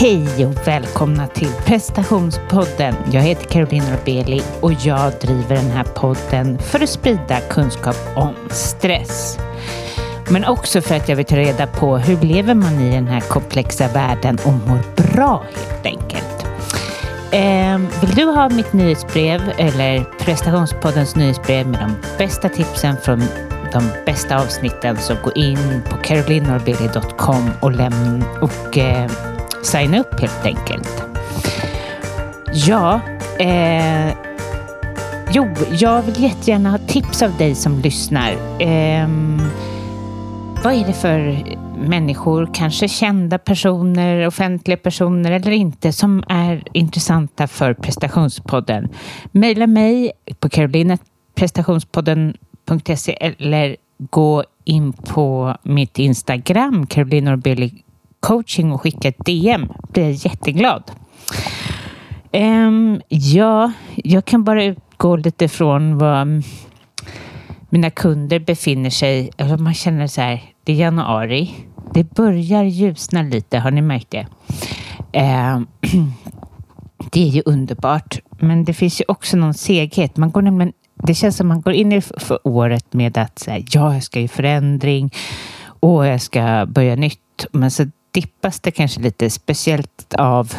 Hej och välkomna till prestationspodden. Jag heter Caroline Norbeli och jag driver den här podden för att sprida kunskap om stress. Men också för att jag vill ta reda på hur lever man i den här komplexa världen och mår bra helt enkelt. Eh, vill du ha mitt nyhetsbrev eller prestationspoddens nyhetsbrev med de bästa tipsen från de bästa avsnitten så gå in på carolinorbeli.com och, lämna och eh, signa upp helt enkelt. Ja, eh, jo, jag vill jättegärna ha tips av dig som lyssnar. Eh, vad är det för människor, kanske kända personer, offentliga personer eller inte, som är intressanta för prestationspodden? Maila mig på carolinaprestationspodden.se eller gå in på mitt Instagram, Caroline Orbeli coaching och skicka ett DM. Blir jag jätteglad. Um, ja, jag kan bara utgå lite från vad mina kunder befinner sig. Eller alltså, man känner så här, det är januari. Det börjar ljusna lite, har ni märkt det? Um, det är ju underbart, men det finns ju också någon seghet. Man går nämligen, det känns som man går in i för året med att säga, ja, jag ska i förändring och jag ska börja nytt. Men så dippas det kanske lite speciellt av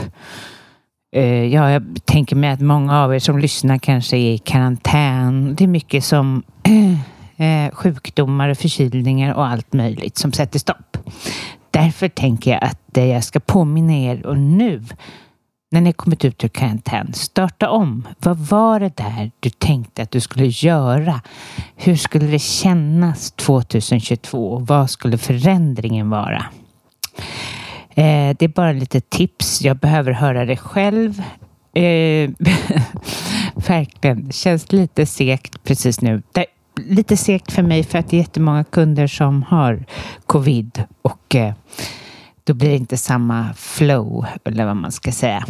eh, Ja, jag tänker mig att många av er som lyssnar kanske är i karantän. Det är mycket som eh, sjukdomar och förkylningar och allt möjligt som sätter stopp. Därför tänker jag att jag ska påminna er och nu när ni kommit ut ur karantän, starta om. Vad var det där du tänkte att du skulle göra? Hur skulle det kännas 2022? Vad skulle förändringen vara? Eh, det är bara lite tips. Jag behöver höra det själv. Eh, verkligen. Det känns lite segt precis nu. Det lite segt för mig för att det är jättemånga kunder som har covid och eh, då blir det inte samma flow, eller vad man ska säga,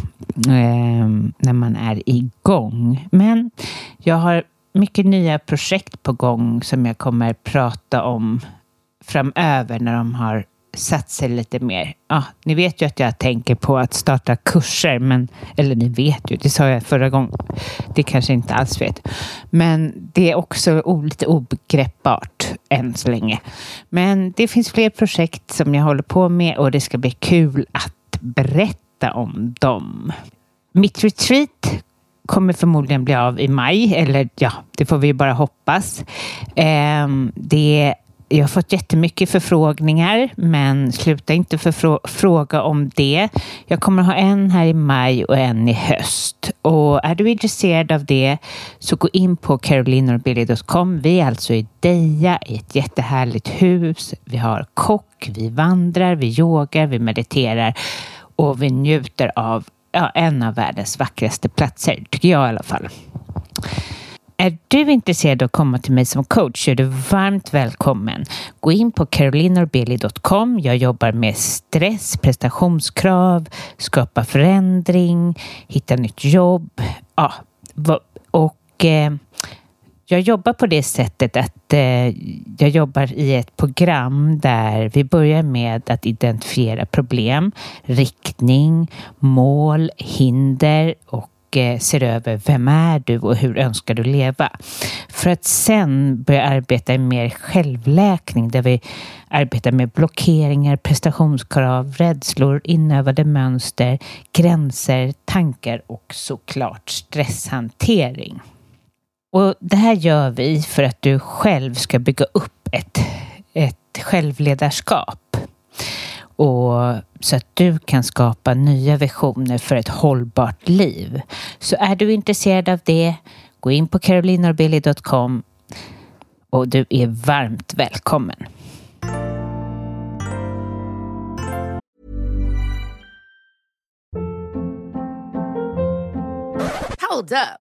eh, när man är igång. Men jag har mycket nya projekt på gång som jag kommer prata om framöver när de har satt sig lite mer. Ja, ni vet ju att jag tänker på att starta kurser, men, eller ni vet ju, det sa jag förra gången. Det kanske inte alls vet. Men det är också lite obegreppbart än så länge. Men det finns fler projekt som jag håller på med och det ska bli kul att berätta om dem. Mitt retreat kommer förmodligen bli av i maj, eller ja, det får vi bara hoppas. Ehm, det jag har fått jättemycket förfrågningar, men sluta inte för fråga om det. Jag kommer ha en här i maj och en i höst. Och är du intresserad av det så gå in på carolinorbili.com. Vi är alltså i Deja i ett jättehärligt hus. Vi har kock, vi vandrar, vi yogar, vi mediterar och vi njuter av ja, en av världens vackraste platser, tycker jag i alla fall. Är du intresserad av att komma till mig som coach är du varmt välkommen. Gå in på carolinorbeli.com. Jag jobbar med stress, prestationskrav, skapa förändring, hitta nytt jobb. Ja, och eh, jag jobbar på det sättet att eh, jag jobbar i ett program där vi börjar med att identifiera problem, riktning, mål, hinder och och eh, ser över vem är du och hur önskar du leva? För att sen börja arbeta i mer självläkning där vi arbetar med blockeringar, prestationskrav, rädslor, inövade mönster, gränser, tankar och såklart stresshantering. Och det här gör vi för att du själv ska bygga upp ett, ett självledarskap och så att du kan skapa nya visioner för ett hållbart liv. Så är du intresserad av det, gå in på carolinorbili.com och du är varmt välkommen. Hold up.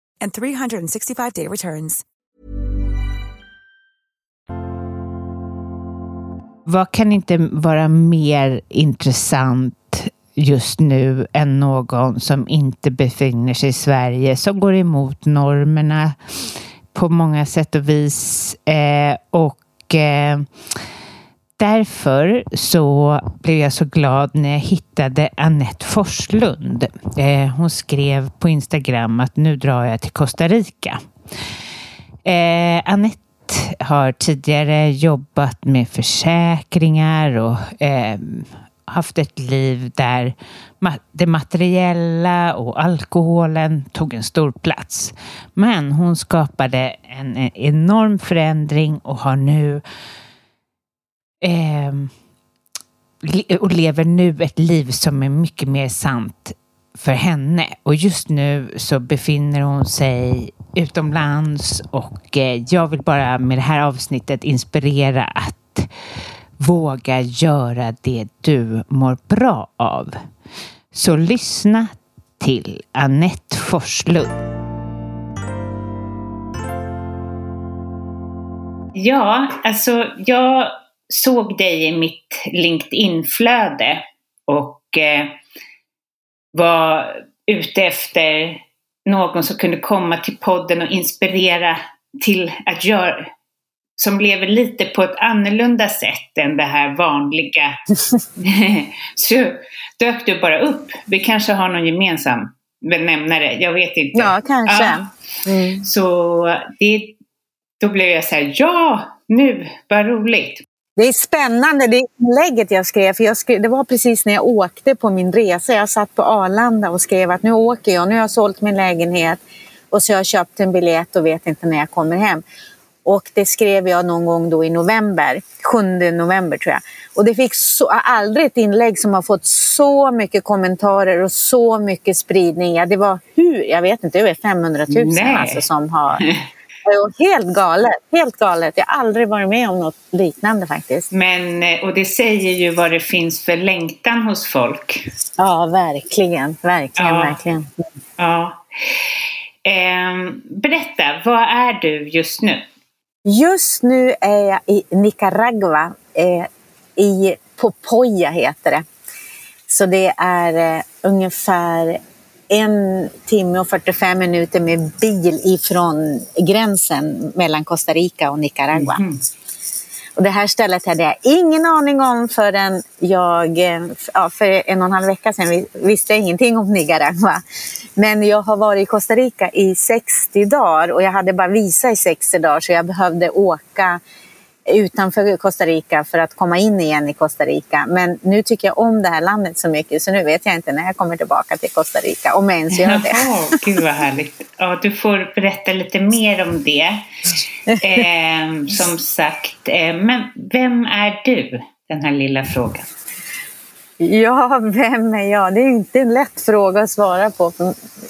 and 365-day returns. Vad kan inte vara mer intressant just nu än någon som inte befinner sig i Sverige, som går emot normerna på många sätt och vis. Eh, och eh, därför så blev jag så glad när jag hittade Annette Forslund. Eh, hon skrev på Instagram att nu drar jag till Costa Rica. Eh, Annette har tidigare jobbat med försäkringar och eh, haft ett liv där det materiella och alkoholen tog en stor plats. Men hon skapade en enorm förändring och har nu eh, och lever nu ett liv som är mycket mer sant för henne. Och just nu så befinner hon sig utomlands och eh, jag vill bara med det här avsnittet inspirera att våga göra det du mår bra av. Så lyssna till Annette Forslund. Ja, alltså jag såg dig i mitt LinkedIn-flöde och eh, var ute efter någon som kunde komma till podden och inspirera till att göra, som lever lite på ett annorlunda sätt än det här vanliga. så dök du bara upp. Vi kanske har någon gemensam benämnare, jag vet inte. Ja, kanske. Ja. Mm. Så det, då blev jag så här, ja, nu, vad roligt. Det är spännande, det inlägget jag skrev, för jag skrev, det var precis när jag åkte på min resa. Jag satt på Arlanda och skrev att nu åker jag, nu har jag sålt min lägenhet och så har jag köpt en biljett och vet inte när jag kommer hem. Och det skrev jag någon gång då i november, 7 november tror jag. Och det fick så, aldrig ett inlägg som har fått så mycket kommentarer och så mycket spridning. Ja, det var hur, jag vet inte, över 500 000 alltså, som har Helt galet, helt galet. Jag har aldrig varit med om något liknande faktiskt. Men, eh, och det säger ju vad det finns för längtan hos folk. Ja, verkligen, verkligen, ja. verkligen. Ja. Eh, berätta, var är du just nu? Just nu är jag i Nicaragua, eh, i Popoya heter det. Så det är eh, ungefär en timme och 45 minuter med bil ifrån gränsen mellan Costa Rica och Nicaragua. Mm. Och det här stället hade jag ingen aning om förrän jag, ja, för en och en halv vecka sedan visste jag ingenting om Nicaragua. Men jag har varit i Costa Rica i 60 dagar och jag hade bara visa i 60 dagar så jag behövde åka utanför Costa Rica för att komma in igen i Costa Rica. Men nu tycker jag om det här landet så mycket så nu vet jag inte när jag kommer tillbaka till Costa Rica, om jag ens gör det. Jaha, gud vad härligt. Ja, du får berätta lite mer om det. Eh, som sagt, eh, men vem är du? Den här lilla frågan. Ja, vem är jag? Det är inte en lätt fråga att svara på.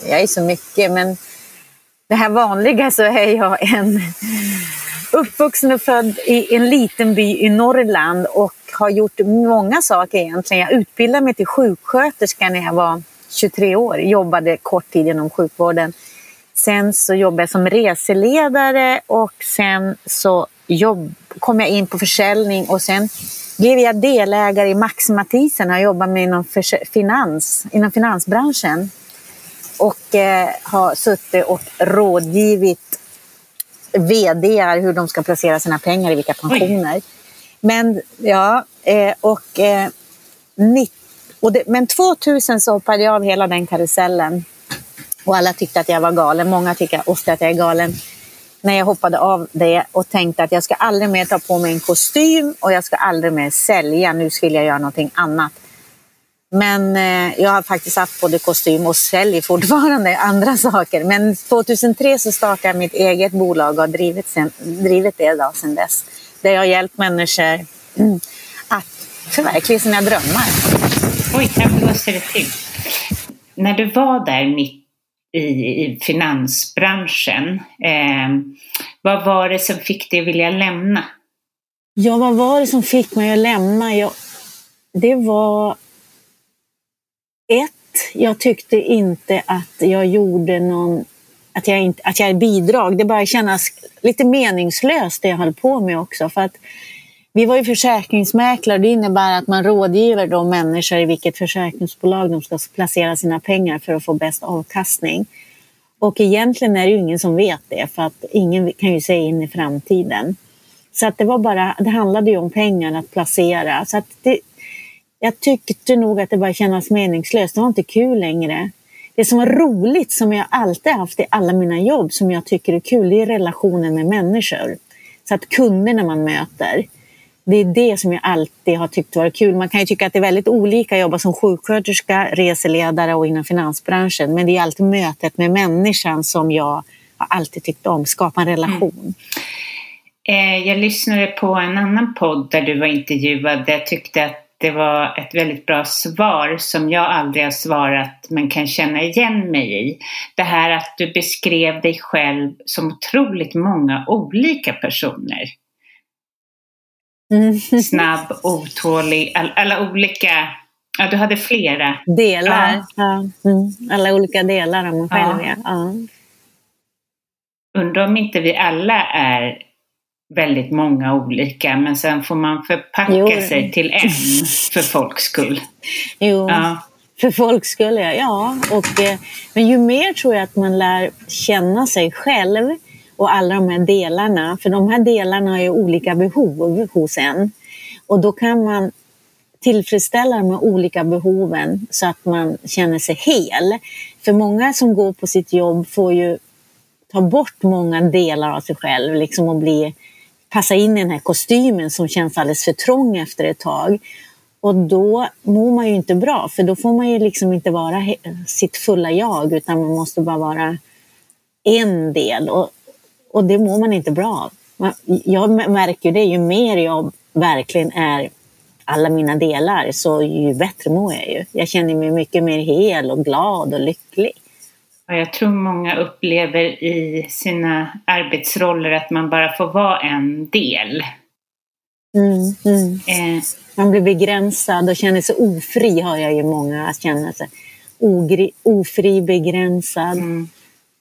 Jag är så mycket, men det här vanliga så är jag en uppvuxen och född i en liten by i Norrland och har gjort många saker egentligen. Jag utbildade mig till sjuksköterska när jag var 23 år, jobbade kort tid inom sjukvården. Sen så jobbade jag som reseledare och sen så jobb, kom jag in på försäljning och sen blev jag delägare i Max Mathisen och jobbat med inom, finans, inom finansbranschen. Och eh, har suttit och rådgivit vd hur de ska placera sina pengar i vilka pensioner. Oj. Men, ja, eh, och, eh, och det, men 2000 så hoppade jag av hela den karusellen. Och alla tyckte att jag var galen. Många tycker ofta att jag är galen. När jag hoppade av det och tänkte att jag ska aldrig mer ta på mig en kostym och jag ska aldrig mer sälja. Nu skulle jag göra någonting annat. Men eh, jag har faktiskt haft både kostym och säljer fortfarande andra saker. Men 2003 så startade jag mitt eget bolag och har drivit, sen, drivit det då, sedan dess. Där jag har hjälpt människor mm, att förverkliga sina drömmar. Oj, här blåser det till. När du var där mitt i, i finansbranschen, eh, vad var det som fick dig att vilja lämna? Ja, vad var det som fick mig att lämna? Jag, det var ett, jag tyckte inte att jag gjorde någon att jag, inte, att jag är bidrag. Det började kännas lite meningslöst det jag höll på med också. För att vi var ju försäkringsmäklare. Det innebär att man rådgiver de människor i vilket försäkringsbolag de ska placera sina pengar för att få bäst avkastning. Och egentligen är det ju ingen som vet det för att ingen kan ju se in i framtiden. Så att det var bara, det handlade ju om pengar att placera. Så att det, jag tyckte nog att det bara kändes meningslöst. Det var inte kul längre. Det som var roligt, som jag alltid haft i alla mina jobb, som jag tycker är kul, det är relationen med människor. Så att kunderna man möter, det är det som jag alltid har tyckt varit kul. Man kan ju tycka att det är väldigt olika att jobba som sjuksköterska, reseledare och inom finansbranschen. Men det är alltid mötet med människan som jag har alltid tyckt om, skapa en relation. Mm. Eh, jag lyssnade på en annan podd där du var intervjuad. Jag tyckte att det var ett väldigt bra svar som jag aldrig har svarat men kan känna igen mig i. Det här att du beskrev dig själv som otroligt många olika personer. Mm. Snabb, otålig, all, alla olika Ja, du hade flera. Delar. Ja. ja. Mm. Alla olika delar av mig själv, ja. ja. Undrar om inte vi alla är väldigt många olika men sen får man förpacka jo. sig till en för folks skull. Jo, ja. för folks skull ja. ja. Och, eh, men ju mer tror jag att man lär känna sig själv och alla de här delarna, för de här delarna har ju olika behov hos en. Och då kan man tillfredsställa de olika behoven så att man känner sig hel. För många som går på sitt jobb får ju ta bort många delar av sig själv liksom och bli passa in i den här kostymen som känns alldeles för trång efter ett tag. Och då mår man ju inte bra, för då får man ju liksom inte vara sitt fulla jag, utan man måste bara vara en del. Och, och det mår man inte bra av. Jag märker det, ju mer jag verkligen är alla mina delar, så ju bättre mår jag ju. Jag känner mig mycket mer hel och glad och lycklig. Jag tror många upplever i sina arbetsroller att man bara får vara en del. Mm, mm. Eh. Man blir begränsad och känner sig ofri, har jag ju många att känna sig. Ogri, ofri, begränsad. Mm.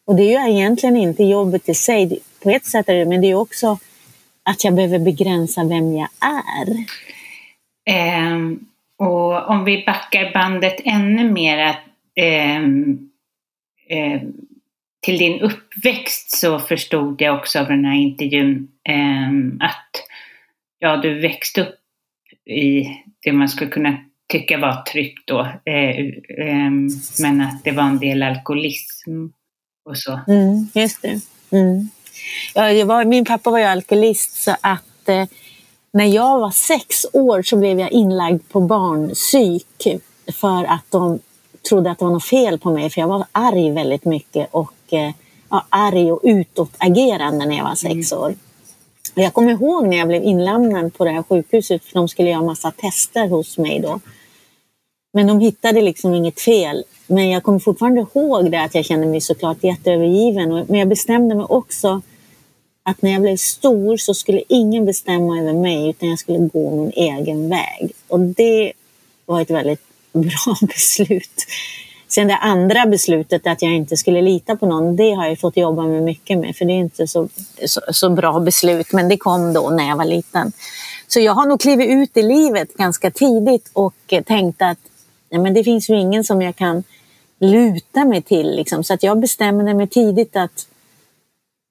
Och det är ju egentligen inte jobbet i sig. På ett sätt är det men det är också att jag behöver begränsa vem jag är. Eh, och om vi backar bandet ännu mer, att eh, eh, till din uppväxt så förstod jag också av den här intervjun eh, att ja, du växte upp i det man skulle kunna tycka var tryggt då. Eh, eh, men att det var en del alkoholism och så. Mm, just det. Mm. Ja, var, min pappa var ju alkoholist så att eh, när jag var sex år så blev jag inlagd på barnpsyk för att de trodde att det var något fel på mig för jag var arg väldigt mycket och eh, ja, arg och utåtagerande när jag var sex mm. år. Och jag kommer ihåg när jag blev inlämnad på det här sjukhuset för de skulle göra massa tester hos mig då. Men de hittade liksom inget fel. Men jag kommer fortfarande ihåg det att jag kände mig såklart jätteövergiven. Men jag bestämde mig också att när jag blev stor så skulle ingen bestämma över mig utan jag skulle gå min egen väg. Och det var ett väldigt bra beslut. Sen det andra beslutet att jag inte skulle lita på någon, det har jag fått jobba med mycket med. För det är inte så, så, så bra beslut, men det kom då när jag var liten. Så jag har nog klivit ut i livet ganska tidigt och tänkt att ja, men det finns ju ingen som jag kan luta mig till. Liksom. Så att jag bestämde mig tidigt att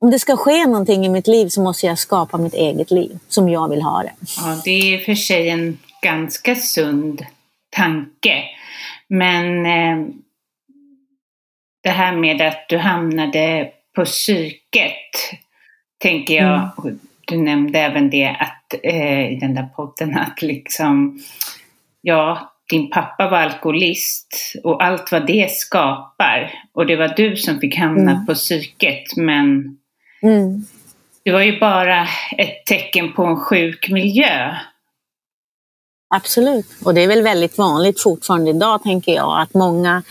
om det ska ske någonting i mitt liv så måste jag skapa mitt eget liv som jag vill ha det. Ja, det är för sig en ganska sund tanke. Men eh, det här med att du hamnade på psyket, tänker jag, mm. du nämnde även det att, eh, i den där podden, att liksom, ja, din pappa var alkoholist och allt vad det skapar. Och det var du som fick hamna mm. på psyket, men mm. det var ju bara ett tecken på en sjuk miljö. Absolut, och det är väl väldigt vanligt fortfarande idag, tänker jag, att många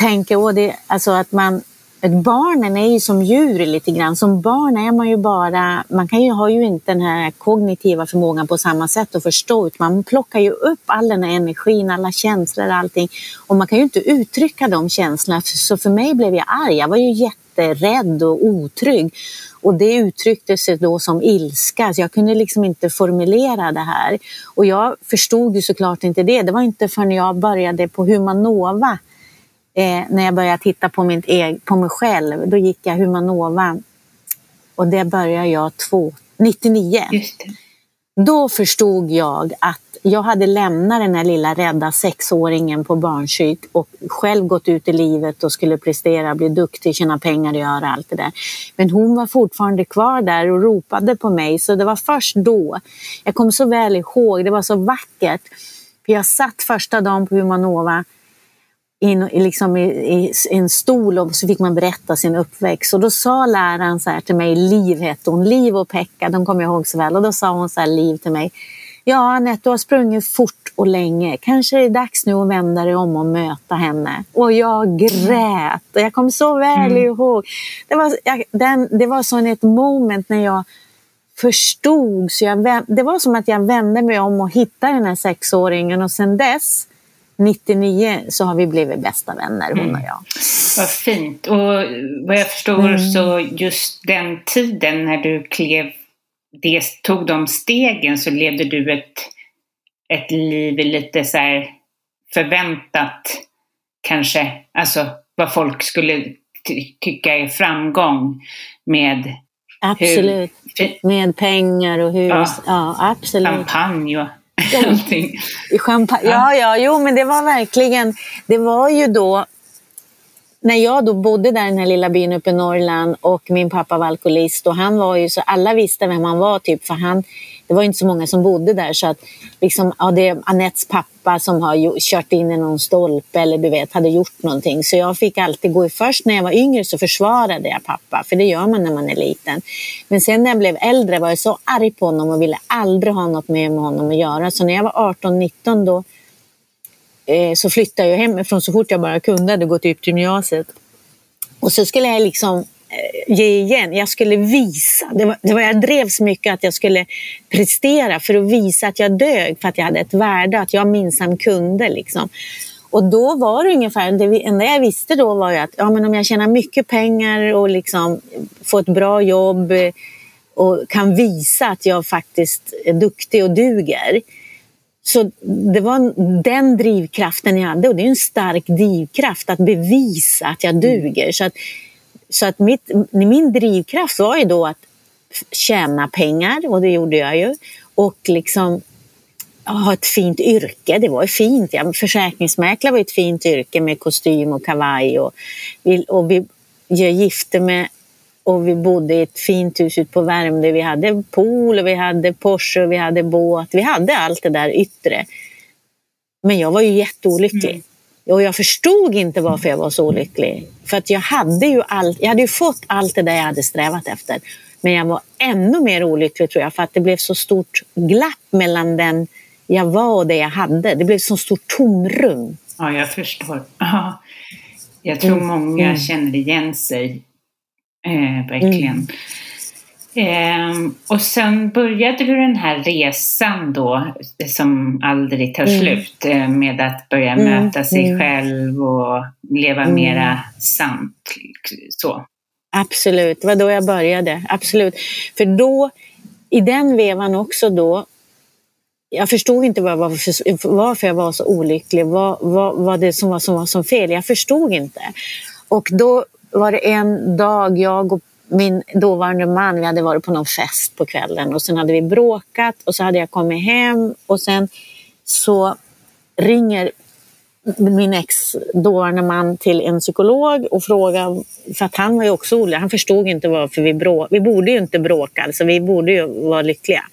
tänker, det, alltså att man Barnen är ju som djur lite grann. Som barn är man ju bara, man kan ju, har ju inte den här kognitiva förmågan på samma sätt att förstå. Utan man plockar ju upp all den här energin, alla känslor, allting. Och man kan ju inte uttrycka de känslorna. Så för mig blev jag arg. Jag var ju jätterädd och otrygg. Och det uttryckte sig då som ilska, så jag kunde liksom inte formulera det här. Och jag förstod ju såklart inte det. Det var inte förrän jag började på Humanova eh, när jag började titta på, mitt eg, på mig själv, då gick jag Humanova och det började jag två, 99. Då förstod jag att jag hade lämnat den här lilla rädda sexåringen på barnpsyk och själv gått ut i livet och skulle prestera, bli duktig, tjäna pengar och göra allt det där. Men hon var fortfarande kvar där och ropade på mig så det var först då. Jag kommer så väl ihåg, det var så vackert. För jag satt första dagen på Humanova in, liksom i, i, en stol och så fick man berätta sin uppväxt. Och då sa läraren så här till mig, Liv hette hon, Liv och Pekka, de kommer jag ihåg så väl. Och då sa hon så här, Liv till mig, Ja Anette, du har sprungit fort och länge. Kanske är det dags nu att vända dig om och möta henne. Och jag grät. Och jag kommer så väl mm. ihåg. Det var, jag, den, det var så ett moment när jag förstod. Så jag, det var som att jag vände mig om och hittade den här sexåringen och sen dess 99 så har vi blivit bästa vänner, hon och mm. jag. Vad fint. Och vad jag förstår mm. så just den tiden när du klev, det, tog de stegen så levde du ett, ett liv lite så här förväntat kanske, alltså vad folk skulle ty tycka är framgång med Absolut. Hur, med pengar och hus. Ja, ja absolut. Champagne och allting. Champagne. Ja, ja, jo, men det var verkligen, det var ju då när jag då bodde där i den här lilla byn uppe i Norrland och min pappa var alkoholist och han var ju så, alla visste vem han var typ för han, det var inte så många som bodde där så att liksom, ja, det är Anettes pappa som har kört in i någon stolpe eller du vet, hade gjort någonting. Så jag fick alltid gå i först när jag var yngre så försvarade jag pappa, för det gör man när man är liten. Men sen när jag blev äldre var jag så arg på honom och ville aldrig ha något mer med honom att göra. Så när jag var 18-19 då eh, så flyttade jag hemifrån så fort jag bara kunde, hade gått ut gymnasiet. Och så skulle jag liksom Eh, ge igen. Jag skulle visa. Det var, det var, jag drevs mycket att jag skulle prestera för att visa att jag dög, för att jag hade ett värde, att jag minsann kunde. Liksom. Och då var det ungefär, det enda jag visste då var att ja, men om jag tjänar mycket pengar och liksom får ett bra jobb eh, och kan visa att jag faktiskt är duktig och duger. Så det var den drivkraften jag hade och det är en stark drivkraft att bevisa att jag duger. Så att så att mitt, min drivkraft var ju då att tjäna pengar och det gjorde jag ju. Och liksom ha ett fint yrke. Det var ju fint. Ja, försäkringsmäklare var ett fint yrke med kostym och kavaj. Och och vi, jag gifte mig och vi bodde i ett fint hus ute på Värmdö. Vi hade pool, vi hade Porsche, och vi hade båt. Vi hade allt det där yttre. Men jag var ju jätteolycklig. Mm. Och jag förstod inte varför jag var så olycklig. För att jag hade ju, all, jag hade ju fått allt det där jag hade strävat efter. Men jag var ännu mer olycklig tror jag för att det blev så stort glapp mellan den jag var och det jag hade. Det blev så stort tomrum. Ja, jag förstår. Ja. Jag tror mm. många mm. känner igen sig. Eh, verkligen. Mm. Eh, och sen började du den här resan då, som aldrig tar mm. slut, eh, med att börja mm. möta sig mm. själv och leva mm. mera sant. Så. Absolut, det var då jag började. Absolut. För då, i den vevan också då, jag förstod inte varför, varför jag var så olycklig, vad, vad, vad det som var som var som fel. Jag förstod inte. Och då var det en dag jag och min dåvarande man, vi hade varit på någon fest på kvällen och sen hade vi bråkat och så hade jag kommit hem och sen så ringer min ex dåvarande man till en psykolog och frågar, för att han var ju också orolig, han förstod inte varför vi bråkade. Vi borde ju inte bråka, alltså vi borde ju vara lyckliga.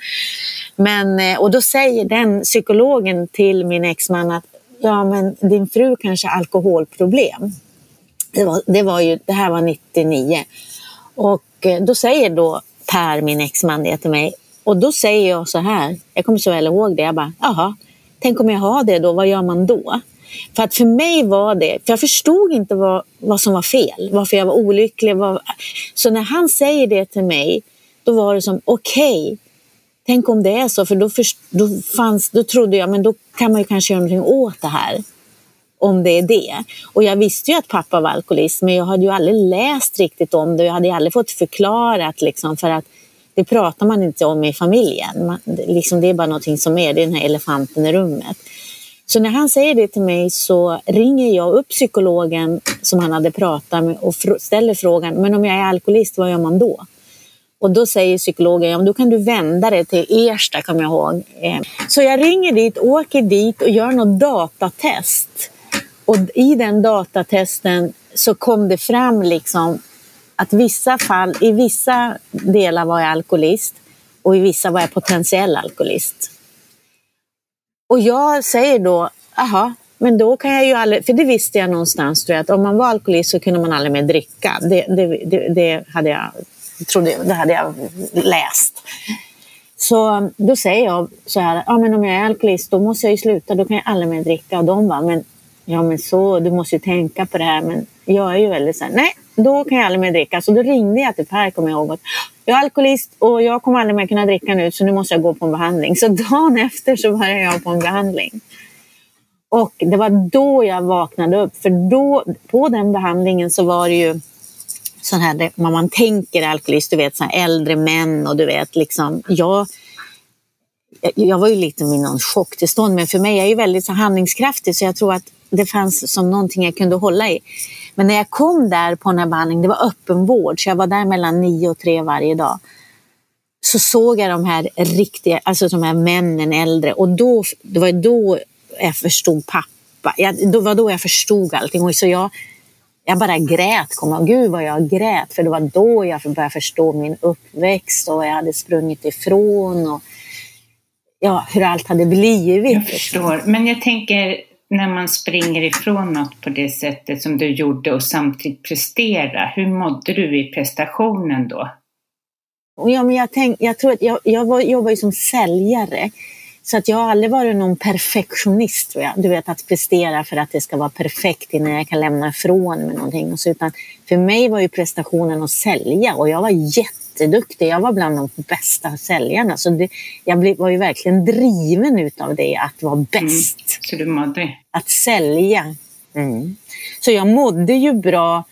Men, eh, och då säger den psykologen till min exman att ja, men din fru kanske har alkoholproblem. Det, var, det, var ju, det här var 99. Och eh, då säger då Per, min exman, det till mig. Och då säger jag så här, jag kommer så väl ihåg det, jag bara, jaha, tänk om jag har det då, vad gör man då? För att för mig var det, för jag förstod inte vad, vad som var fel, varför jag var olycklig. Vad, så när han säger det till mig, då var det som okej, okay, tänk om det är så, för då, för, då, fanns, då trodde jag, men då kan man ju kanske göra någonting åt det här. Om det är det. Och jag visste ju att pappa var alkoholist, men jag hade ju aldrig läst riktigt om det. Jag hade aldrig fått förklarat, liksom, för att det pratar man inte om i familjen. Man, liksom, det är bara någonting som är, det är den här elefanten i rummet. Så när han säger det till mig så ringer jag upp psykologen som han hade pratat med och ställer frågan, men om jag är alkoholist, vad gör man då? Och då säger psykologen, ja, då kan du vända dig till Ersta, kommer jag ihåg. Eh, så jag ringer dit, åker dit och gör något datatest. Och i den datatesten så kom det fram liksom att vissa fall, i vissa delar var jag alkoholist och i vissa var jag potentiell alkoholist. Och jag säger då, aha, men då kan jag ju aldrig, för det visste jag någonstans, tror jag, att om man var alkoholist så kunde man aldrig mer dricka. Det, det, det, det hade jag, trodde, det hade jag läst. Så då säger jag så här, ja men om jag är alkoholist då måste jag ju sluta, då kan jag aldrig mer dricka. Och de bara, men ja men så, du måste ju tänka på det här. Men jag är ju väldigt så här, nej, då kan jag aldrig mer dricka. Så då ringde jag till Per, kommer jag ihåg. Jag är alkoholist och jag kommer aldrig mer kunna dricka nu, så nu måste jag gå på en behandling. Så dagen efter så började jag på en behandling. Och det var då jag vaknade upp, för då, på den behandlingen så var det ju sån här, vad man tänker alkoholist, du vet, så äldre män och du vet, liksom, jag, jag var ju lite i någon chocktillstånd, men för mig, jag är ju väldigt så handlingskraftig, så jag tror att det fanns som någonting jag kunde hålla i. Men när jag kom där på den här behandlingen, det var öppenvård, så jag var där mellan nio och tre varje dag. Så såg jag de här riktiga, alltså de här männen äldre och då, det var då jag förstod pappa. Jag, det var då jag förstod allting. Och så jag, jag bara grät, kom och gud vad jag grät. För det var då jag började förstå min uppväxt och jag hade sprungit ifrån. Och, ja, hur allt hade blivit. Jag förstår. Men jag tänker, när man springer ifrån något på det sättet som du gjorde och samtidigt prestera, hur mådde du i prestationen då? Ja, men jag, tänk, jag tror att jag, jag var, jobbar ju som säljare. Så att jag har aldrig varit någon perfektionist. Tror jag. Du vet, att prestera för att det ska vara perfekt innan jag kan lämna ifrån mig någonting. Och så, utan för mig var ju prestationen att sälja och jag var jätte jätteduktig. Jag var bland de bästa säljarna. Så det, jag var ju verkligen driven utav det, att vara bäst. Mm. Så du mådde? Att sälja. Mm. Så jag mådde ju bra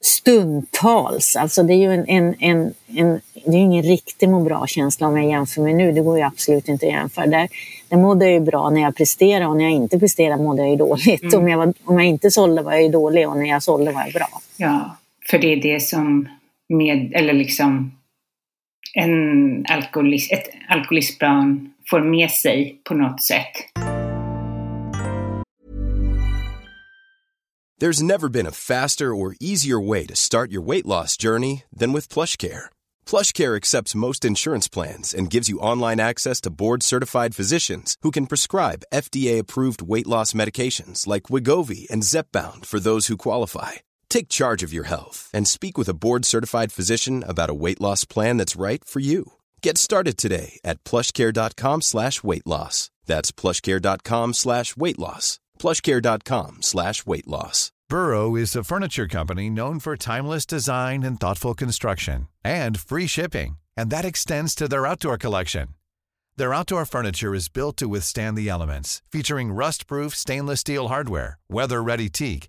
stundtals. Alltså det är ju en, en, en, en det är ingen riktig må bra-känsla om jag jämför med nu. Det går ju absolut inte att jämföra. Där, där mådde jag ju bra när jag presterade och när jag inte presterade mådde jag ju dåligt. Mm. Om, jag var, om jag inte sålde var jag ju dålig och när jag sålde var jag bra. Ja, för det är det som med, eller liksom en alkoholist, ett alkoholistbarn får med sig på något sätt. There's never been a faster or easier way to start your weight loss journey than with PlushCare. PlushCare accepts most insurance plans and gives you online access to board-certified physicians who can prescribe FDA-approved weight loss medications like Wigovi and Zepbound for those who qualify. Take charge of your health and speak with a board certified physician about a weight loss plan that's right for you. Get started today at plushcare.com slash weight loss. That's plushcare.com slash weight loss. Plushcare.com slash weight loss. Burrow is a furniture company known for timeless design and thoughtful construction and free shipping, and that extends to their outdoor collection. Their outdoor furniture is built to withstand the elements, featuring rust-proof stainless steel hardware, weather-ready teak,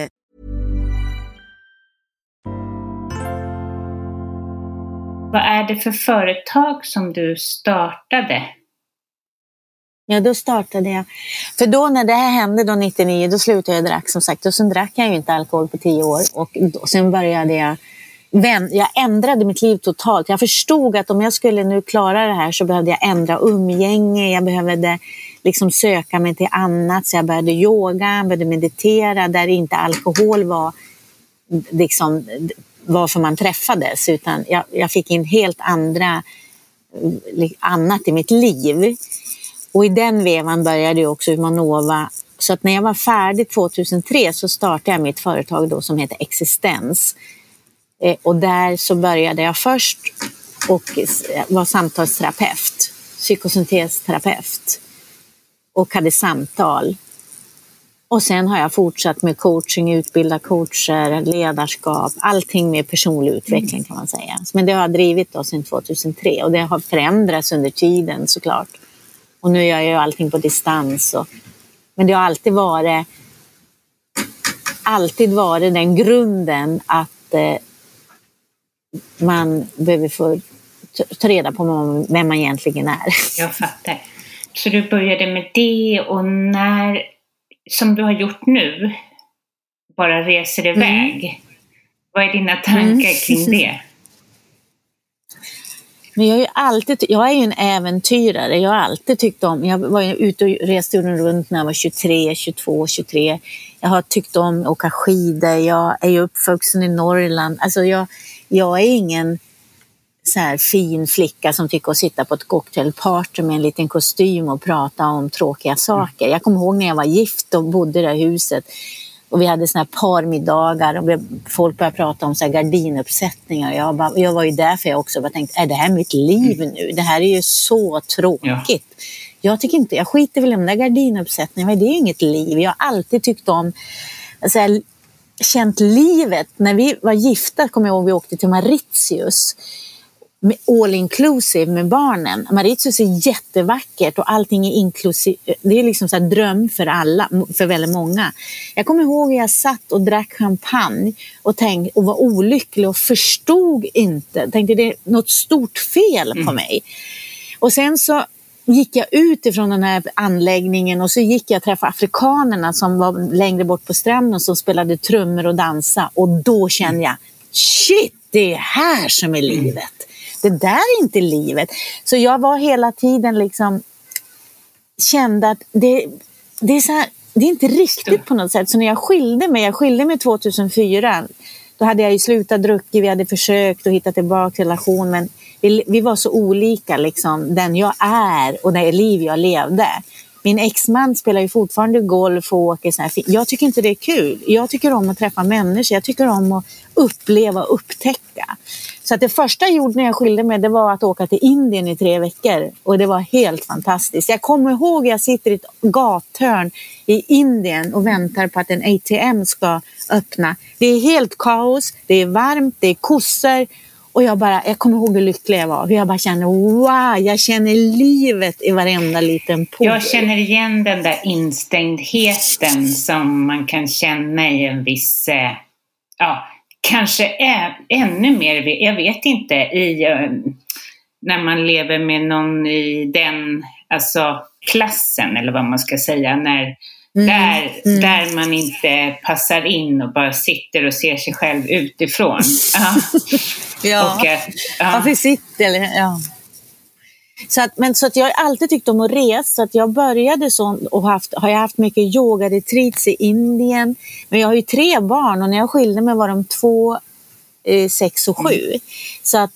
Vad är det för företag som du startade? Ja, då startade jag. För då när det här hände, då 99, då slutade jag drack som sagt. Och sen drack jag ju inte alkohol på tio år. Och då, sen började jag... Jag ändrade mitt liv totalt. Jag förstod att om jag skulle nu klara det här så behövde jag ändra umgänge. Jag behövde liksom söka mig till annat. Så jag började yoga, började meditera där inte alkohol var liksom varför man träffades. Utan jag, jag fick in helt andra, annat i mitt liv. Och i den vevan började också Humanova. Så att när jag var färdig 2003 så startade jag mitt företag då som heter Existens. Eh, och där så började jag först och var samtalsterapeut, psykosyntesterapeut och hade samtal. Och sen har jag fortsatt med coaching, utbilda coacher, ledarskap, allting med personlig utveckling kan man säga. Men det har jag drivit då sedan 2003 och det har förändrats under tiden såklart. Och nu gör jag ju allting på distans. Och, men det har alltid varit, alltid varit den grunden att eh, man behöver få ta reda på vem man egentligen är. Jag fattar. Så du började med det och när, som du har gjort nu, bara reser iväg. Mm. Vad är dina tankar mm. kring det? Men jag, är ju alltid, jag är ju en äventyrare. Jag har alltid tyckt om... Jag var ute och reste jorden runt när jag var 23, 22, 23. Jag har tyckt om att åka skidor. Jag är ju uppvuxen i Norrland. Alltså jag, jag är ingen så här fin flicka som tycker att sitta på ett cocktailparty med en liten kostym och prata om tråkiga saker. Jag kommer ihåg när jag var gift och bodde i det här huset. Och vi hade såna här parmiddagar och folk började prata om så här gardinuppsättningar. Jag, bara, jag var ju därför jag också bara tänkte, är det här mitt liv nu? Det här är ju så tråkigt. Ja. Jag tycker inte, jag skiter väl i de där gardinuppsättningarna, det är ju inget liv. Jag har alltid tyckt om, alltså, känt livet. När vi var gifta kommer jag ihåg vi åkte till Mauritius all inclusive med barnen. Mauritius är jättevackert och allting är inklusive. Det är liksom en dröm för alla, för väldigt många. Jag kommer ihåg att jag satt och drack champagne och, tänkte, och var olycklig och förstod inte. Tänkte det är något stort fel på mm. mig. Och sen så gick jag ut ifrån den här anläggningen och så gick jag och träffade afrikanerna som var längre bort på stranden som spelade trummor och dansa och då kände jag shit, det är här som är livet det där är inte livet. Så jag var hela tiden liksom kände att det, det är så här, det är inte riktigt på något sätt. Så när jag skilde mig, jag skilde mig 2004, då hade jag ju slutat druckit, vi hade försökt att hitta tillbaka till relation, men vi, vi, var så olika, liksom, den jag är och det liv jag levde. Min exman spelar ju fortfarande golf och åker så här. Jag tycker inte det är kul. Jag tycker om att träffa människor. Jag tycker om att uppleva och upptäcka. Så att det första jag gjorde när jag skilde mig det var att åka till Indien i tre veckor. Och det var helt fantastiskt. Jag kommer ihåg att jag sitter i ett gathörn i Indien och väntar på att en ATM ska öppna. Det är helt kaos, det är varmt, det är kossor och jag, bara, jag kommer ihåg hur lycklig jag var. Jag bara kände wow, jag känner livet i varenda liten pool. Jag känner igen den där instängdheten som man kan känna i en viss, eh, ja, kanske ännu mer, jag vet inte, i, eh, när man lever med någon i den, alltså klassen eller vad man ska säga. När, mm. Där, mm. där man inte passar in och bara sitter och ser sig själv utifrån. ja, och, ja. ja, vi sitter. Ja. Så att, men, så att jag har alltid tyckt om att resa. Så att jag började så och haft, har jag haft mycket yoga-retreats i Indien. Men jag har ju tre barn och när jag skilde mig var de två, eh, sex och sju. Mm. Så att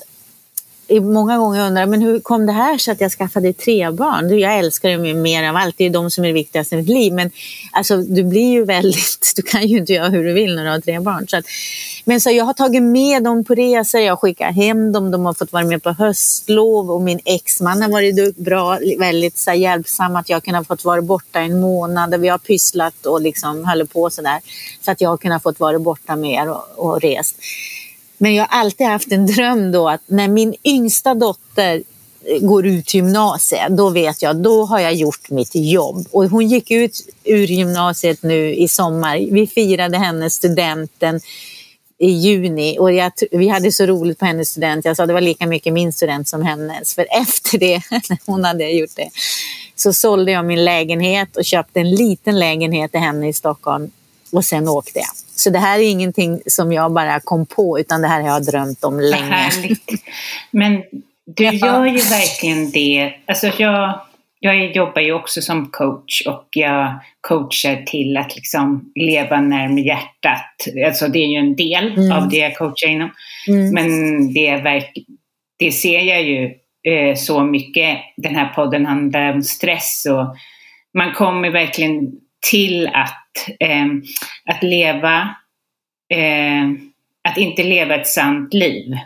många gånger undrar men hur kom det här sig att jag skaffade tre barn? Jag älskar dem mer av allt, det är de som är det viktigaste i mitt liv. Men alltså, du blir ju väldigt, du kan ju inte göra hur du vill när du har tre barn. Så att, men så jag har tagit med dem på resor, jag skickar hem dem, de har fått vara med på höstlov och min exman har varit bra, väldigt så här, hjälpsam att jag kunnat fått vara borta en månad vi har pysslat och liksom höll på sådär. Så att jag har kunnat fått vara borta mer och, och rest. Men jag har alltid haft en dröm då att när min yngsta dotter eh, går ut gymnasiet, då vet jag, då har jag gjort mitt jobb. Och hon gick ut ur gymnasiet nu i sommar. Vi firade hennes studenten i juni och jag, vi hade så roligt på hennes student. Jag sa det var lika mycket min student som hennes. För efter det, när hon hade gjort det, så sålde jag min lägenhet och köpte en liten lägenhet till henne i Stockholm och sen åkte jag. Så det här är ingenting som jag bara kom på utan det här har jag drömt om länge. Härligt. Men du gör ju verkligen det. Alltså jag, jag jobbar ju också som coach och jag coachar till att liksom leva närmare hjärtat. Alltså det är ju en del mm. av det jag coachar inom. Mm. Men det, verk, det ser jag ju eh, så mycket. Den här podden handlar om stress och man kommer verkligen till att eh, att leva, eh, att inte leva ett sant liv.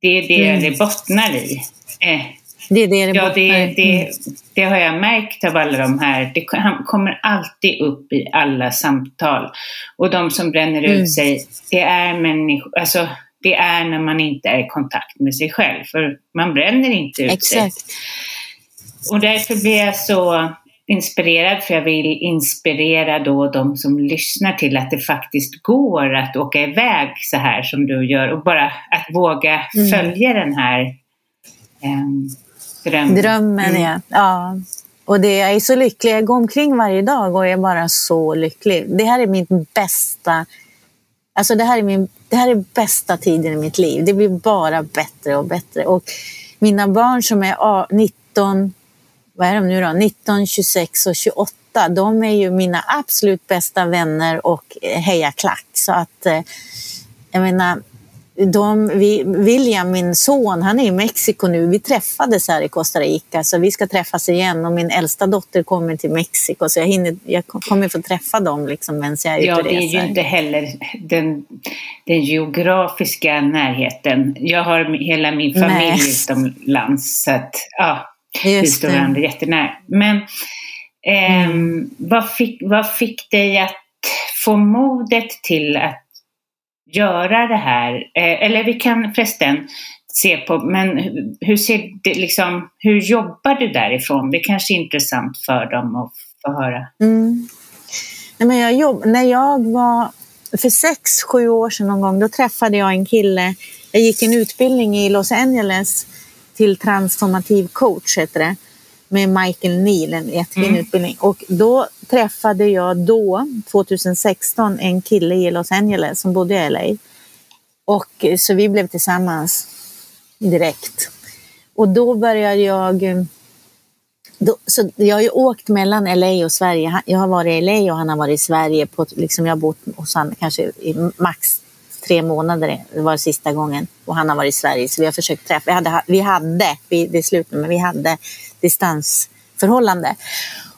Det är det mm. det bottnar i. Eh, det är det det ja, det, det, mm. det, har jag märkt av alla de här. Det kommer alltid upp i alla samtal. Och de som bränner ut mm. sig, det är människor, alltså det är när man inte är i kontakt med sig själv. För man bränner inte ut Exakt. sig. Och därför blir jag så inspirerad för jag vill inspirera då de som lyssnar till att det faktiskt går att åka iväg så här som du gör och bara att våga mm. följa den här eh, drömmen. Drömmen mm. ja. ja. Och det, jag är så lycklig, jag går omkring varje dag och är bara så lycklig. Det här är min bästa Alltså det här, är min, det här är bästa tiden i mitt liv. Det blir bara bättre och bättre. Och mina barn som är 19, vad är de nu då, 19, 26 och 28, de är ju mina absolut bästa vänner och hejaklack. Så att, eh, jag menar, de, vi, William, min son, han är i Mexiko nu. Vi träffades här i Costa Rica, så vi ska träffas igen. Och min äldsta dotter kommer till Mexiko, så jag, hinner, jag kommer få träffa dem liksom medan jag är ute Ja, det är ju inte heller den, den geografiska närheten. Jag har hela min familj Nej. utomlands, så att, ja, vi står varandra jättenära. Men eh, mm. vad, fick, vad fick dig att få modet till att göra det här? Eh, eller vi kan förresten se på, men hur ser det liksom, hur jobbar du därifrån? Det kanske är intressant för dem att få höra. Mm. Nej, men jag jobb, när jag var, för sex, sju år sedan någon gång, då träffade jag en kille. Jag gick en utbildning i Los Angeles till transformativ coach, heter det, med Michael Neal, en jättefin mm. utbildning. Och då träffade jag då, 2016, en kille i Los Angeles som bodde i LA. Och så vi blev tillsammans direkt. Och då började jag då, så jag har ju åkt mellan LA och Sverige. Jag har varit i LA och han har varit i Sverige. På, liksom jag har bott hos honom kanske i max tre månader, det var sista gången. Och han har varit i Sverige, så vi har försökt träffa. Vi hade, vi hade vi, det är slut men vi hade distansförhållande.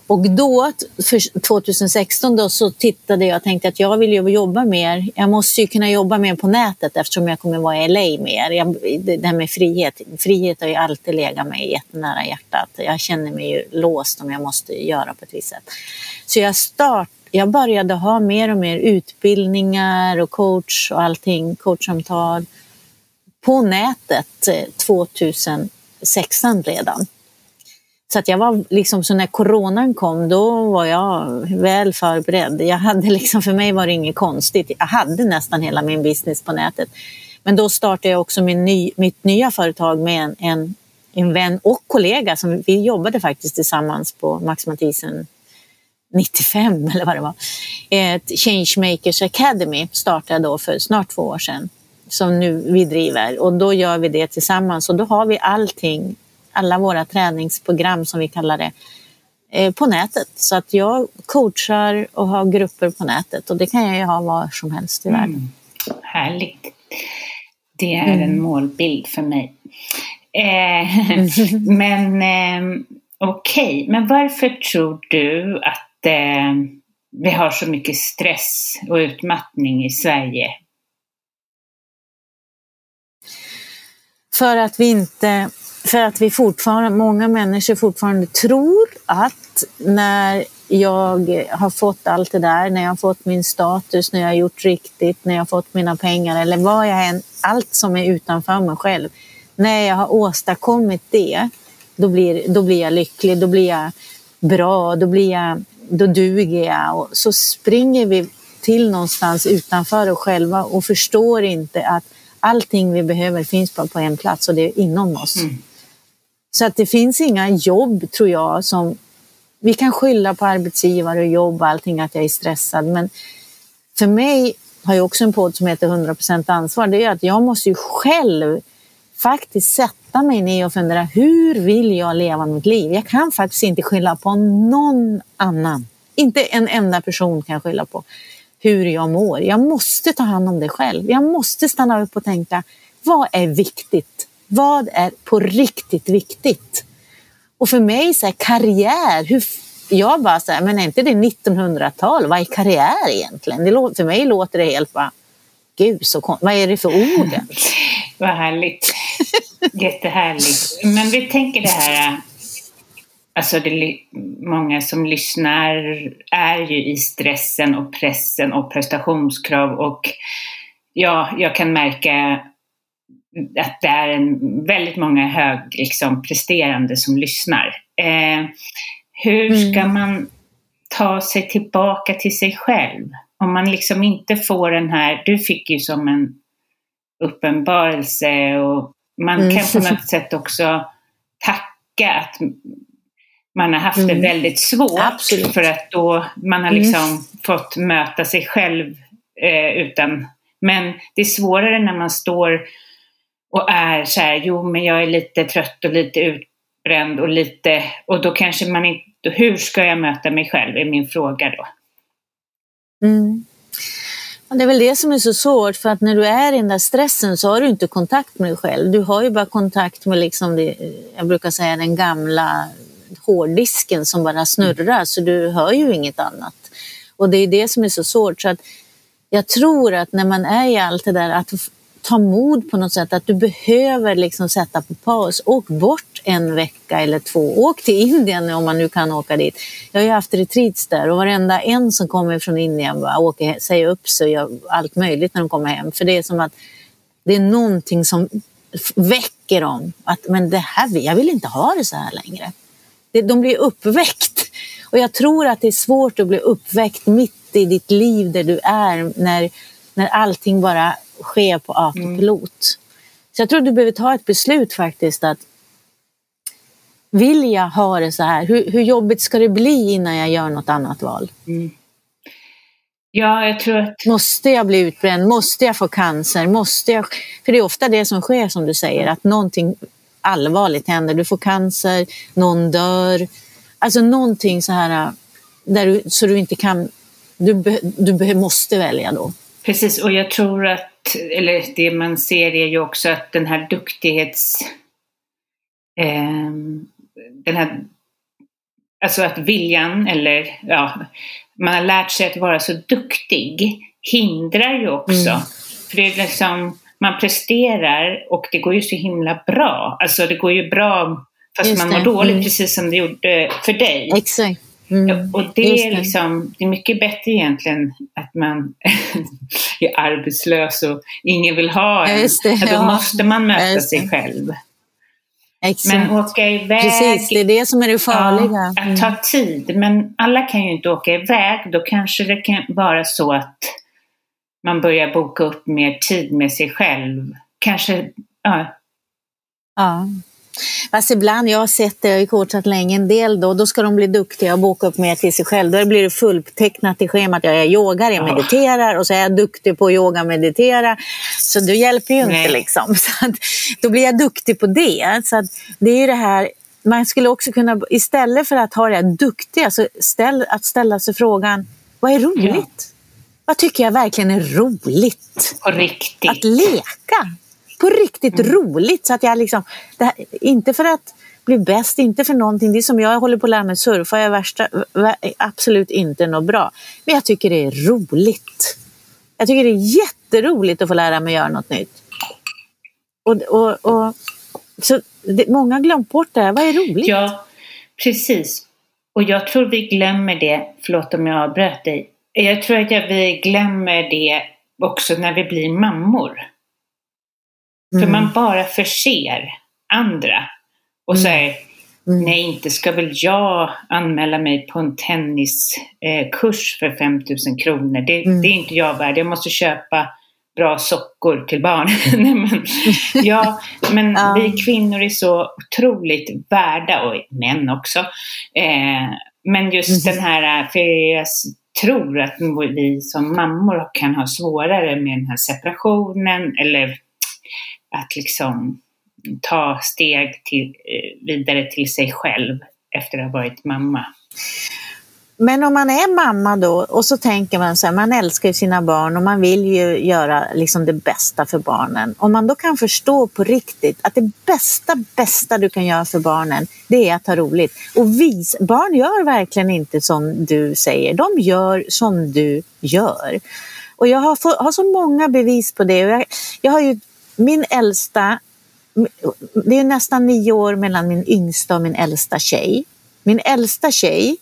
Och då, 2016, då, så tittade jag och tänkte att jag vill ju jobba mer. Jag måste ju kunna jobba mer på nätet eftersom jag kommer vara i LA mer. Jag, det här med frihet. Frihet har ju alltid legat mig jättenära hjärtat. Jag känner mig ju låst om jag måste göra på ett visst sätt. Så jag start, jag började ha mer och mer utbildningar och coach och allting, coachsamtal på nätet eh, 2016 redan. Så att jag var liksom, så när coronan kom, då var jag väl förberedd. Jag hade liksom, för mig var det inget konstigt. Jag hade nästan hela min business på nätet. Men då startade jag också min ny, mitt nya företag med en, en en vän och kollega. Som, vi jobbade faktiskt tillsammans på Max Mathisen 95 eller vad det var. Ett Changemakers Academy startade då för snart två år sedan som nu vi driver och då gör vi det tillsammans och då har vi allting, alla våra träningsprogram som vi kallar det, eh, på nätet. Så att jag coachar och har grupper på nätet och det kan jag ju ha var som helst i världen. Mm. Härligt. Det är mm. en målbild för mig. Eh, men eh, okej, okay. men varför tror du att eh, vi har så mycket stress och utmattning i Sverige? För att vi inte, för att vi fortfarande, många människor fortfarande tror att när jag har fått allt det där, när jag har fått min status, när jag har gjort riktigt, när jag har fått mina pengar eller vad jag än, allt som är utanför mig själv. När jag har åstadkommit det, då blir, då blir jag lycklig, då blir jag bra, då, blir jag, då duger jag. Och så springer vi till någonstans utanför oss själva och förstår inte att allting vi behöver finns bara på en plats och det är inom oss. Mm. Så att det finns inga jobb, tror jag, som... Vi kan skylla på arbetsgivare och jobb och allting, att jag är stressad. Men för mig har jag också en podd som heter 100% ansvar. Det är att jag måste ju själv faktiskt sätta mig ner och fundera, hur vill jag leva mitt liv? Jag kan faktiskt inte skylla på någon annan. Inte en enda person kan jag skylla på hur jag mår. Jag måste ta hand om det själv. Jag måste stanna upp och tänka, vad är viktigt? Vad är på riktigt viktigt? Och för mig, så här, karriär, hur, jag bara så här, men är inte det 1900-tal? Vad är karriär egentligen? Det, för mig låter det helt bara, gud så vad är det för ord? vad härligt. Jättehärligt. Men vi tänker det här Alltså det, många som lyssnar är ju i stressen och pressen och prestationskrav och ja, jag kan märka att det är en, väldigt många högpresterande liksom, som lyssnar. Eh, hur ska mm. man ta sig tillbaka till sig själv? Om man liksom inte får den här, du fick ju som en uppenbarelse och man mm. kan på något sätt också tacka att man har haft mm. det väldigt svårt. Absolut. För att då man har liksom mm. fått möta sig själv eh, utan... Men det är svårare när man står och är så här, jo men jag är lite trött och lite utbränd och lite... Och då kanske man inte... Hur ska jag möta mig själv är min fråga då. Mm. Det är väl det som är så svårt för att när du är i den där stressen så har du inte kontakt med dig själv. Du har ju bara kontakt med liksom det, jag brukar säga den gamla hårddisken som bara snurrar så du hör ju inget annat. Och det är det som är så svårt. Så att jag tror att när man är i allt det där, att ta mod på något sätt, att du behöver liksom sätta på paus. Åk bort en vecka eller två. Åk till Indien om man nu kan åka dit. Jag har ju haft retreats där och varenda en som kommer från Indien bara åker, säger upp sig och gör allt möjligt när de kommer hem. För det är som att det är någonting som väcker dem. Att men det här, jag vill inte ha det så här längre de blir uppväckt. Och jag tror att det är svårt att bli uppväckt mitt i ditt liv där du är när, när allting bara sker på autopilot. Mm. Så jag tror du behöver ta ett beslut faktiskt att vill jag ha det så här? Hur, hur jobbigt ska det bli innan jag gör något annat val? Mm. Ja, jag tror att... Måste jag bli utbränd? Måste jag få cancer? Måste jag... För det är ofta det som sker som du säger, att någonting allvarligt händer. Du får cancer, någon dör. Alltså någonting så här där du, så du inte kan, du, du måste välja då. Precis, och jag tror att, eller det man ser är ju också att den här duktighets... Eh, den här, alltså att viljan, eller ja, man har lärt sig att vara så duktig hindrar ju också. Mm. För det är liksom, man presterar och det går ju så himla bra. Alltså det går ju bra fast Just man mår det. dåligt mm. precis som det gjorde för dig. Exakt. Mm. Och det är, liksom, det är mycket bättre egentligen att man är arbetslös och ingen vill ha en. Det, då ja. måste man möta sig själv. Exakt. Men åka iväg. Precis, det är det som är det farliga. Ja, att ta mm. tid. Men alla kan ju inte åka iväg. Då kanske det kan vara så att man börjar boka upp mer tid med sig själv. Kanske, ja. Ja. Fast ibland, jag har sett det, jag har ju coachat länge, en del då, då ska de bli duktiga och boka upp mer till sig själv. Då blir det fulltecknat i schemat. Jag är yogar, jag mediterar och så är jag duktig på yoga och meditera. Så det hjälper ju Nej. inte liksom. Så att, då blir jag duktig på det. Så att, det är ju det här, man skulle också kunna, istället för att ha det här duktiga, så ställ, att ställa sig frågan, vad är roligt? Ja. Vad tycker jag verkligen är roligt? På riktigt. Att leka på riktigt mm. roligt. Så att jag liksom, här, inte för att bli bäst, inte för någonting. Det är som jag håller på att lära mig surfa, jag är värsta, absolut inte något bra. Men jag tycker det är roligt. Jag tycker det är jätteroligt att få lära mig göra något nytt. Och, och, och så det, många har glömt bort det här. Vad är roligt? Ja, precis. Och jag tror vi glömmer det, förlåt om jag avbröt dig. Jag tror att vi glömmer det också när vi blir mammor. Mm. För man bara förser andra och mm. säger mm. nej, inte ska väl jag anmäla mig på en tenniskurs eh, för 5000 kronor. Det, mm. det, är inte jag värd. Jag måste köpa bra sockor till barnen. nej, men, ja, men ja. vi kvinnor är så otroligt värda, och män också. Eh, men just mm. den här, för jag tror att vi som mammor kan ha svårare med den här separationen eller att liksom ta steg till, eh, vidare till sig själv efter att ha varit mamma. Men om man är mamma då och så tänker man så här, man älskar ju sina barn och man vill ju göra liksom det bästa för barnen. Om man då kan förstå på riktigt att det bästa, bästa du kan göra för barnen, det är att ha roligt. Och vis, barn gör verkligen inte som du säger, de gör som du gör. Och jag har, få, har så många bevis på det. Jag, jag har ju min äldsta, det är nästan nio år mellan min yngsta och min äldsta tjej. Min äldsta tjej,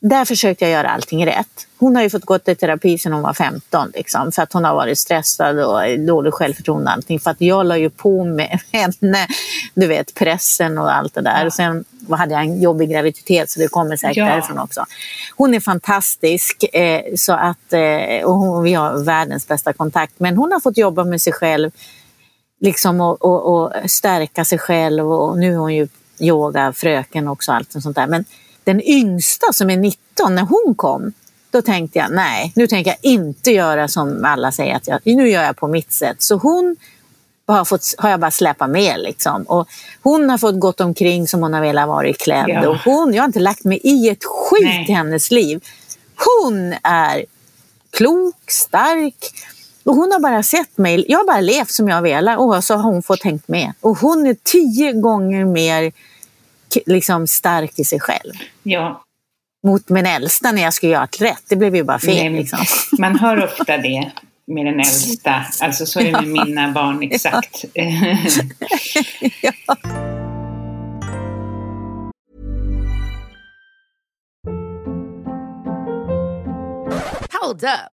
där försökte jag göra allting rätt. Hon har ju fått gå till terapi sedan hon var 15 liksom, för att hon har varit stressad och dålig självförtroende och allting. För att jag la ju på med henne, du vet pressen och allt det där. Ja. Sen hade jag en jobbig graviditet så det kommer säkert ja. därifrån också. Hon är fantastisk eh, så att, eh, och hon, vi har världens bästa kontakt. Men hon har fått jobba med sig själv liksom och, och, och, stärka sig själv och nu är hon ju yogafröken också allt sånt där. Men den yngsta som är 19, när hon kom, då tänkte jag nej, nu tänker jag inte göra som alla säger att jag, nu gör jag på mitt sätt. Så hon har, fått, har jag bara släpat med liksom. Och hon har fått gått omkring som hon har velat vara klädd. Ja. Och hon, jag har inte lagt mig i ett skit nej. i hennes liv. Hon är klok, stark, och hon har bara sett mig, jag har bara levt som jag velat och så har hon fått hängt med. Och hon är tio gånger mer liksom, stark i sig själv. Ja. Mot min äldsta när jag skulle göra rätt. Det blev ju bara fel. Nej, liksom. Man hör ofta det med den äldsta. Alltså så är det med mina barn exakt. ja. Hold up.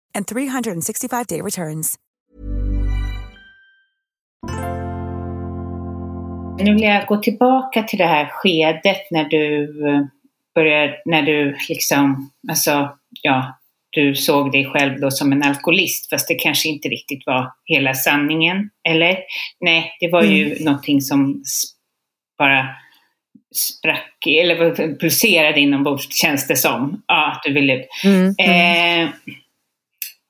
and 365-day returns. Nu vill jag gå tillbaka till det här skedet när du började, när du liksom, alltså, ja, du såg dig själv då som en alkoholist, fast det kanske inte riktigt var hela sanningen, eller? Nej, det var ju mm. någonting som bara sprack, eller pulserade inombords, känns det som. Ja, att du ville... Mm. mm. Eh,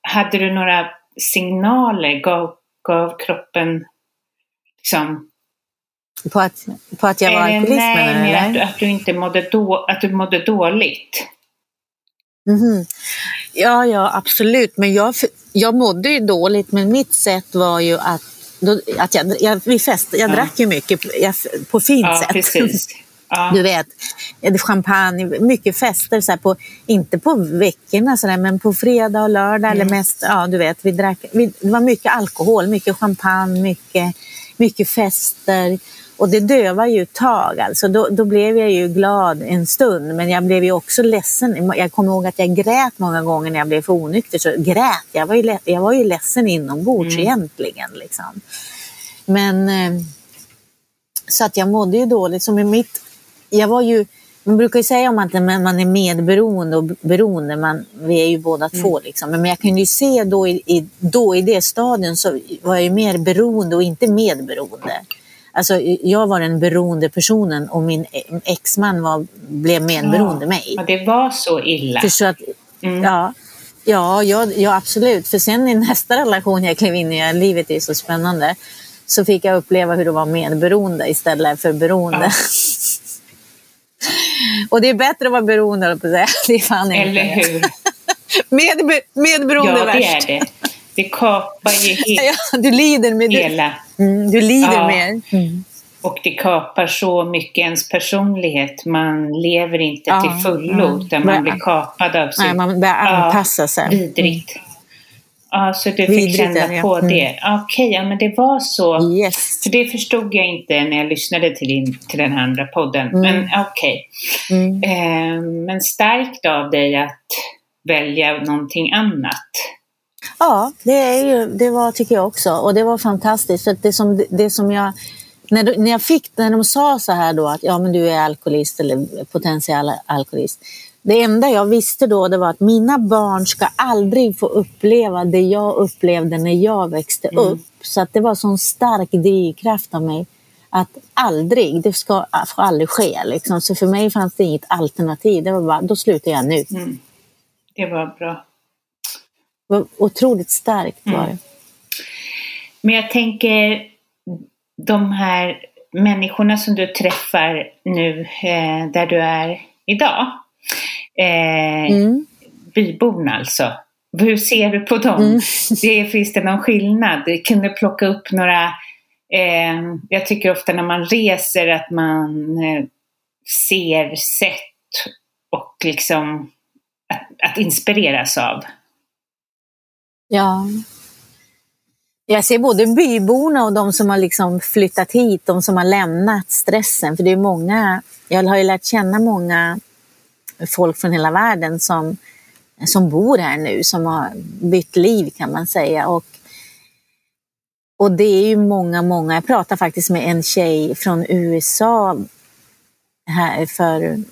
hade du några signaler? Gav, gav kroppen liksom... På att, på att jag var alkoholist Nej, du? Att, att, du inte mådde, då, att du mådde dåligt. Mm. Ja, ja, absolut. Men jag, jag mådde ju dåligt, men mitt sätt var ju att, då, att jag, jag, vi fest, jag ja. drack ju mycket jag, på fint ja, sätt. Precis. Ja. Du vet, champagne, mycket fester, så på, inte på veckorna så där, men på fredag och lördag. Mm. Eller mest, ja, du vet, vi drack, vi, det var mycket alkohol, mycket champagne, mycket, mycket fester. Och det dövar ju ett tag. Alltså. Då, då blev jag ju glad en stund, men jag blev ju också ledsen. Jag kommer ihåg att jag grät många gånger när jag blev för onykter. Så grät. Jag var ju, jag var ju ledsen inombords mm. egentligen. Liksom. Men eh, så att jag mådde ju dåligt. Så med mitt, jag var ju, man brukar ju säga om att man är medberoende och beroende, man, vi är ju båda mm. två. Liksom. Men jag kunde ju se då i, då i det stadion så var jag ju mer beroende och inte medberoende. Alltså, jag var den beroende personen och min exman var, blev medberoende ja, mig. Ja, det var så illa? För så att, mm. ja, ja, ja, ja, absolut. För sen i nästa relation jag klev in i, livet är så spännande, så fick jag uppleva hur det var medberoende istället för beroende. Ja. och det är bättre att vara beroende, på det. det är fan Eller hur? Med, medberoende ja, värst. Ja, det är det. Det kapar ju helt, ja, du lider med hela. Mm, du lider ja. mer. Mm. Och det kapar så mycket ens personlighet. Man lever inte ja, till fullo, mm. utan man blir kapad av sin... Nej, man börjar anpassa sig. Vidrigt. Ja, så du fick känna på mm. det. Okej, okay, ja, men det var så. Yes. För det förstod jag inte när jag lyssnade till, din, till den här andra podden. Mm. Men okej. Okay. Mm. Eh, men starkt av dig att välja någonting annat. Ja, det, är ju, det var tycker jag också. Och det var fantastiskt. För det, som, det som jag, när, när jag fick, när de sa så här då att ja, men du är alkoholist eller potentiell alkoholist. Det enda jag visste då det var att mina barn ska aldrig få uppleva det jag upplevde när jag växte mm. upp. Så att det var sån stark drivkraft av mig att aldrig, det ska får aldrig ske. Liksom. Så för mig fanns det inget alternativ. Det var bara, då slutar jag nu. Mm. Det var bra var otroligt starkt var det. Mm. Men jag tänker de här människorna som du träffar nu eh, där du är idag. Eh, mm. Byborna alltså. Hur ser du på dem? Mm. Det, finns det någon skillnad? Du kunde plocka upp några eh, jag tycker ofta när man reser att man eh, ser sätt och liksom att, att inspireras av. Ja. Jag ser både byborna och de som har liksom flyttat hit, de som har lämnat stressen. För det är många, jag har ju lärt känna många folk från hela världen som, som bor här nu, som har bytt liv kan man säga. Och, och det är ju många, många. Jag pratade faktiskt med en tjej från USA här för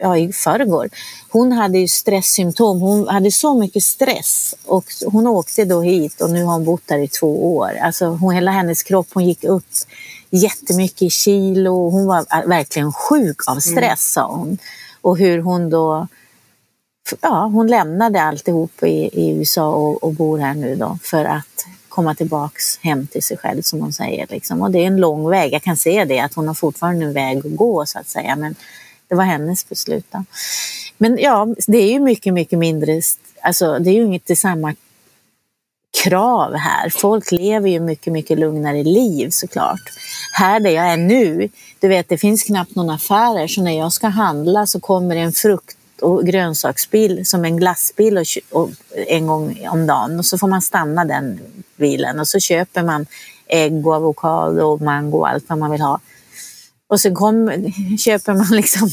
ja, i förrgår. Hon hade ju stresssymptom. Hon hade så mycket stress och hon åkte då hit och nu har hon bott där i två år. Alltså hon, hela hennes kropp, hon gick upp jättemycket i kilo. Hon var verkligen sjuk av stress mm. sa hon. Och hur hon då Ja, hon lämnade alltihop i, i USA och, och bor här nu då för att komma tillbaks hem till sig själv som hon säger. Liksom. Och det är en lång väg. Jag kan se det att hon har fortfarande en väg att gå så att säga. Men det var hennes beslut. Då. Men ja, det är ju mycket, mycket mindre, alltså det är ju inte samma krav här. Folk lever ju mycket, mycket lugnare liv såklart. Här där jag är nu, du vet det finns knappt någon affärer så när jag ska handla så kommer en frukt och grönsaksbil som en glassbil och, och, en gång om dagen och så får man stanna den bilen och så köper man ägg och avokado och mango och allt vad man vill ha. Och så kom, köper man liksom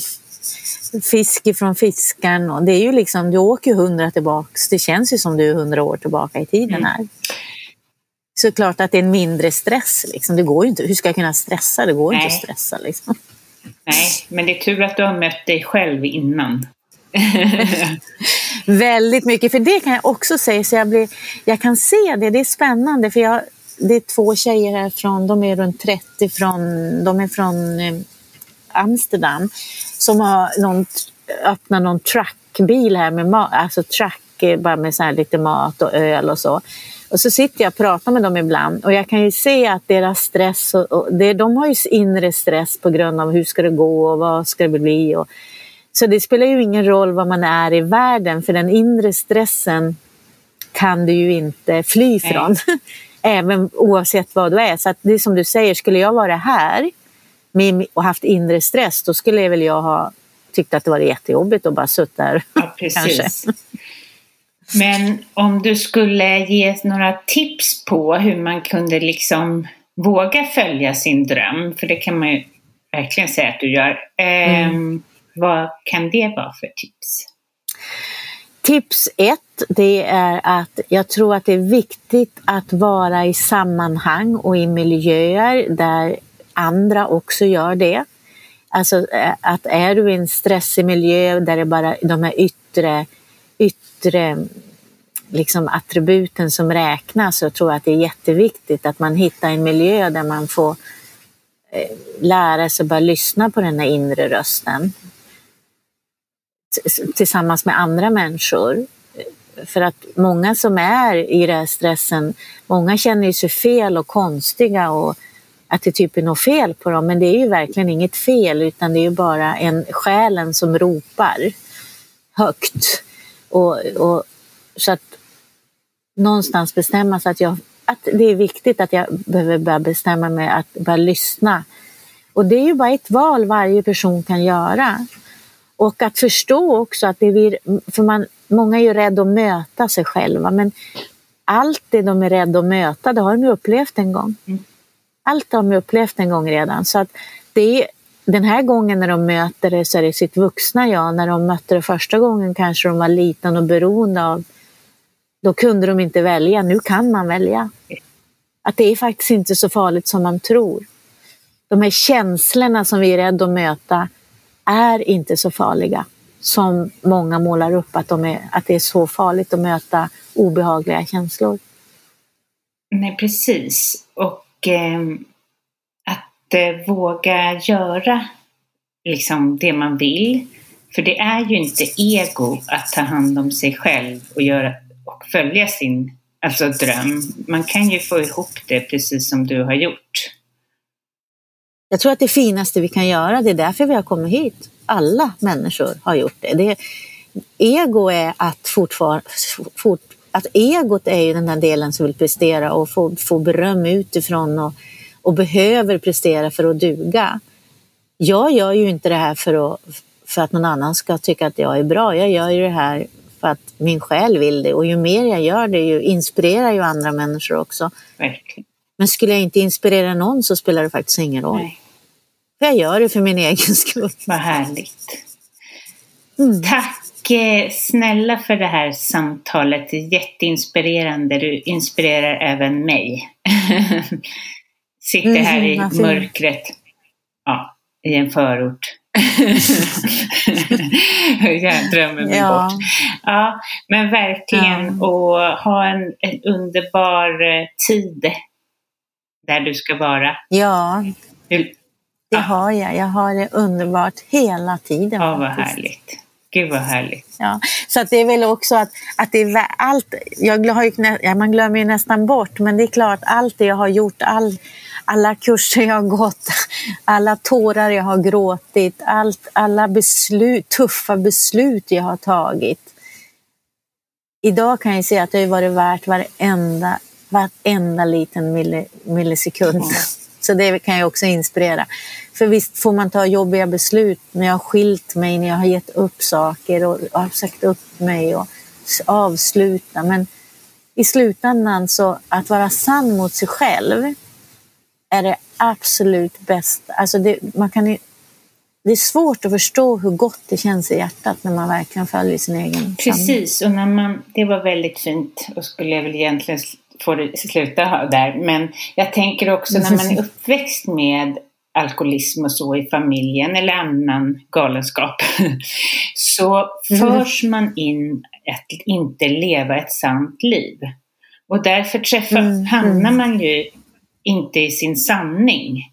fisk ifrån fiskaren. Och det är ju liksom, du åker hundra tillbaks. Det känns ju som du är hundra år tillbaka i tiden mm. här. Mm. Såklart att det är en mindre stress. Liksom. Det går ju inte. Hur ska jag kunna stressa? Det går Nej. inte att stressa. Liksom. Nej, men det är tur att du har mött dig själv innan. Väldigt mycket, för det kan jag också säga. Så jag, blir, jag kan se det, det är spännande. För jag, det är två tjejer härifrån, de är runt 30, från, de är från eh, Amsterdam, som har någon, öppnat någon truckbil här med mat, alltså truck eh, bara med så här lite mat och öl och så. Och så sitter jag och pratar med dem ibland och jag kan ju se att deras stress, och, och det, de har ju inre stress på grund av hur ska det gå och vad ska det bli. Och, så det spelar ju ingen roll var man är i världen för den inre stressen kan du ju inte fly från. Även oavsett vad du är. Så det är som du säger, skulle jag vara här och haft inre stress då skulle väl jag ha tyckt att det var jättejobbigt att bara sitta där. Ja, precis. Men om du skulle ge några tips på hur man kunde liksom våga följa sin dröm, för det kan man ju verkligen säga att du gör. Mm. Eh, vad kan det vara för tips? Tips ett, det är att jag tror att det är viktigt att vara i sammanhang och i miljöer där andra också gör det. Alltså eh, att är du i en stressig miljö där det bara de här yttre, yttre liksom attributen som räknas så tror jag att det är jätteviktigt att man hittar en miljö där man får eh, lära sig att bara lyssna på den här inre rösten tillsammans med andra människor. För att många som är i den här stressen, många känner sig fel och konstiga och att det typ är något fel på dem. Men det är ju verkligen inget fel utan det är ju bara en själen som ropar högt. Och, och, så att någonstans bestämma sig att, jag, att det är viktigt att jag behöver börja bestämma mig att börja lyssna. Och det är ju bara ett val varje person kan göra. Och att förstå också att det blir, för man, många är ju rädda att möta sig själva men allt det de är rädda att möta det har de ju upplevt en gång. Mm. Allt har de upplevt en gång redan. Så att det är, den här gången när de möter det så är det sitt vuxna jag. När de mötte det första gången kanske de var liten och beroende av då kunde de inte välja. Nu kan man välja. Att det är faktiskt inte så farligt som man tror. De här känslorna som vi är rädda att möta är inte så farliga som många målar upp att, de är, att det är så farligt att möta obehagliga känslor. Nej, precis. Och Eh, att eh, våga göra liksom det man vill. För det är ju inte ego att ta hand om sig själv och, göra, och följa sin alltså dröm. Man kan ju få ihop det precis som du har gjort. Jag tror att det finaste vi kan göra, det är därför vi har kommit hit. Alla människor har gjort det. det ego är att fortfarande fort, att egot är ju den där delen som vill prestera och få, få beröm utifrån och, och behöver prestera för att duga. Jag gör ju inte det här för att, för att någon annan ska tycka att jag är bra. Jag gör ju det här för att min själ vill det och ju mer jag gör det ju inspirerar ju andra människor också. Verkligen. Men skulle jag inte inspirera någon så spelar det faktiskt ingen roll. Nej. För jag gör det för min egen skull. Vad härligt. Mm. Tack snälla för det här samtalet. Jätteinspirerande. Du inspirerar även mig. Sitter här i mörkret. Ja, i en förort. jag drömmer mig ja. bort. Ja, men verkligen. Ja. Och ha en, en underbar eh, tid där du ska vara. Ja, det ja. har jag. Jag har det underbart hela tiden. Ja, vad härligt. Gud vad härligt. Ja, så att det är väl också att, att det är allt, jag har ju, ja, man glömmer ju nästan bort, men det är klart allt det jag har gjort, all, alla kurser jag har gått, alla tårar jag har gråtit, allt, alla beslut, tuffa beslut jag har tagit. Idag kan jag säga att det har varit värt varenda varenda liten millisekund. Mm. Så det kan ju också inspirera. För visst får man ta jobbiga beslut när jag har skilt mig, när jag har gett upp saker och har sagt upp mig och avsluta. Men i slutändan så att vara sann mot sig själv är det absolut bästa. Alltså det, man kan det är svårt att förstå hur gott det känns i hjärtat när man verkligen följer sin egen Precis, och när man, det var väldigt fint och skulle jag väl egentligen få det sluta där. Men jag tänker också när man är uppväxt med alkoholism och så i familjen eller annan galenskap så mm. förs man in att inte leva ett sant liv. Och därför träffar, mm. hamnar mm. man ju inte i sin sanning.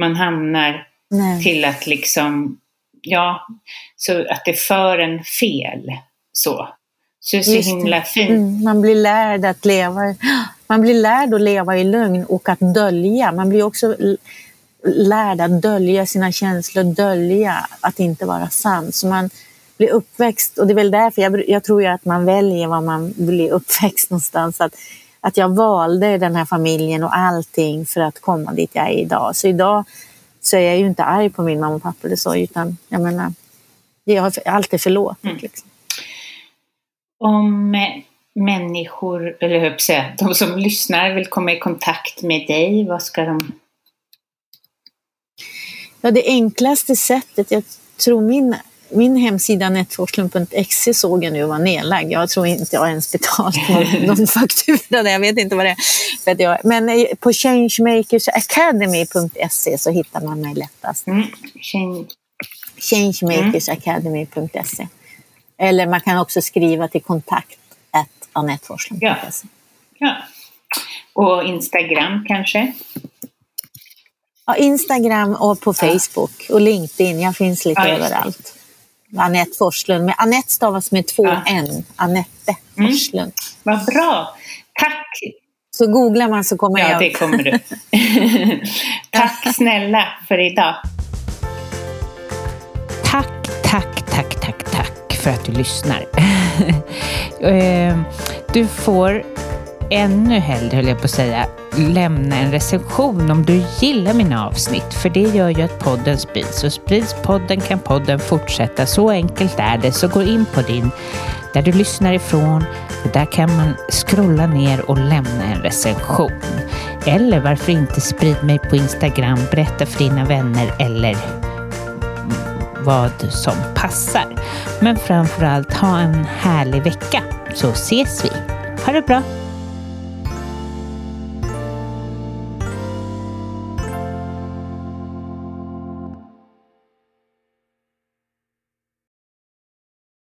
Man hamnar Nej. till att liksom, ja, så att det för en fel. Så. Så det är så Just himla fint. Mm, man blir lärd att leva, man blir lärd att leva i lögn och att dölja. Man blir också lärd att dölja sina känslor, dölja att inte vara sann. Så man blir uppväxt, och det är väl därför jag, jag tror att man väljer var man blir uppväxt någonstans. Att, att jag valde den här familjen och allting för att komma dit jag är idag. Så idag så är jag ju inte arg på min mamma och pappa eller så, utan jag menar, jag har alltid förlåtit. Mm. Liksom. Om människor, eller hur säga, de som lyssnar vill komma i kontakt med dig, vad ska de Ja, det enklaste sättet, jag tror min, min hemsida netforslund.se såg jag nu var nedlagd. Jag tror inte jag ens betalt någon, någon faktura där, jag vet inte vad det är. Men eh, på changemakersacademy.se så hittar man mig lättast. Mm. Change. Changemakersacademy.se Eller man kan också skriva till kontakt anetteforslund.se. Ja. ja. Och Instagram kanske? Ja, Instagram och på Facebook och LinkedIn. Jag finns lite ja, överallt. Anette Forslund. Men Anette stavas med två ja. N. Anette mm. Forslund. Vad bra. Tack. Så googlar man så kommer ja, jag Ja, det kommer du. tack snälla för idag. Tack, tack, tack, tack, tack för att du lyssnar. Eh, du får ännu hellre, höll jag på att säga, lämna en recension om du gillar mina avsnitt, för det gör ju att podden sprids. Och sprids podden kan podden fortsätta. Så enkelt är det. Så gå in på din, där du lyssnar ifrån, och där kan man scrolla ner och lämna en recension. Eller varför inte sprid mig på Instagram, berätta för dina vänner eller vad som passar. Men framförallt ha en härlig vecka så ses vi. Ha det bra!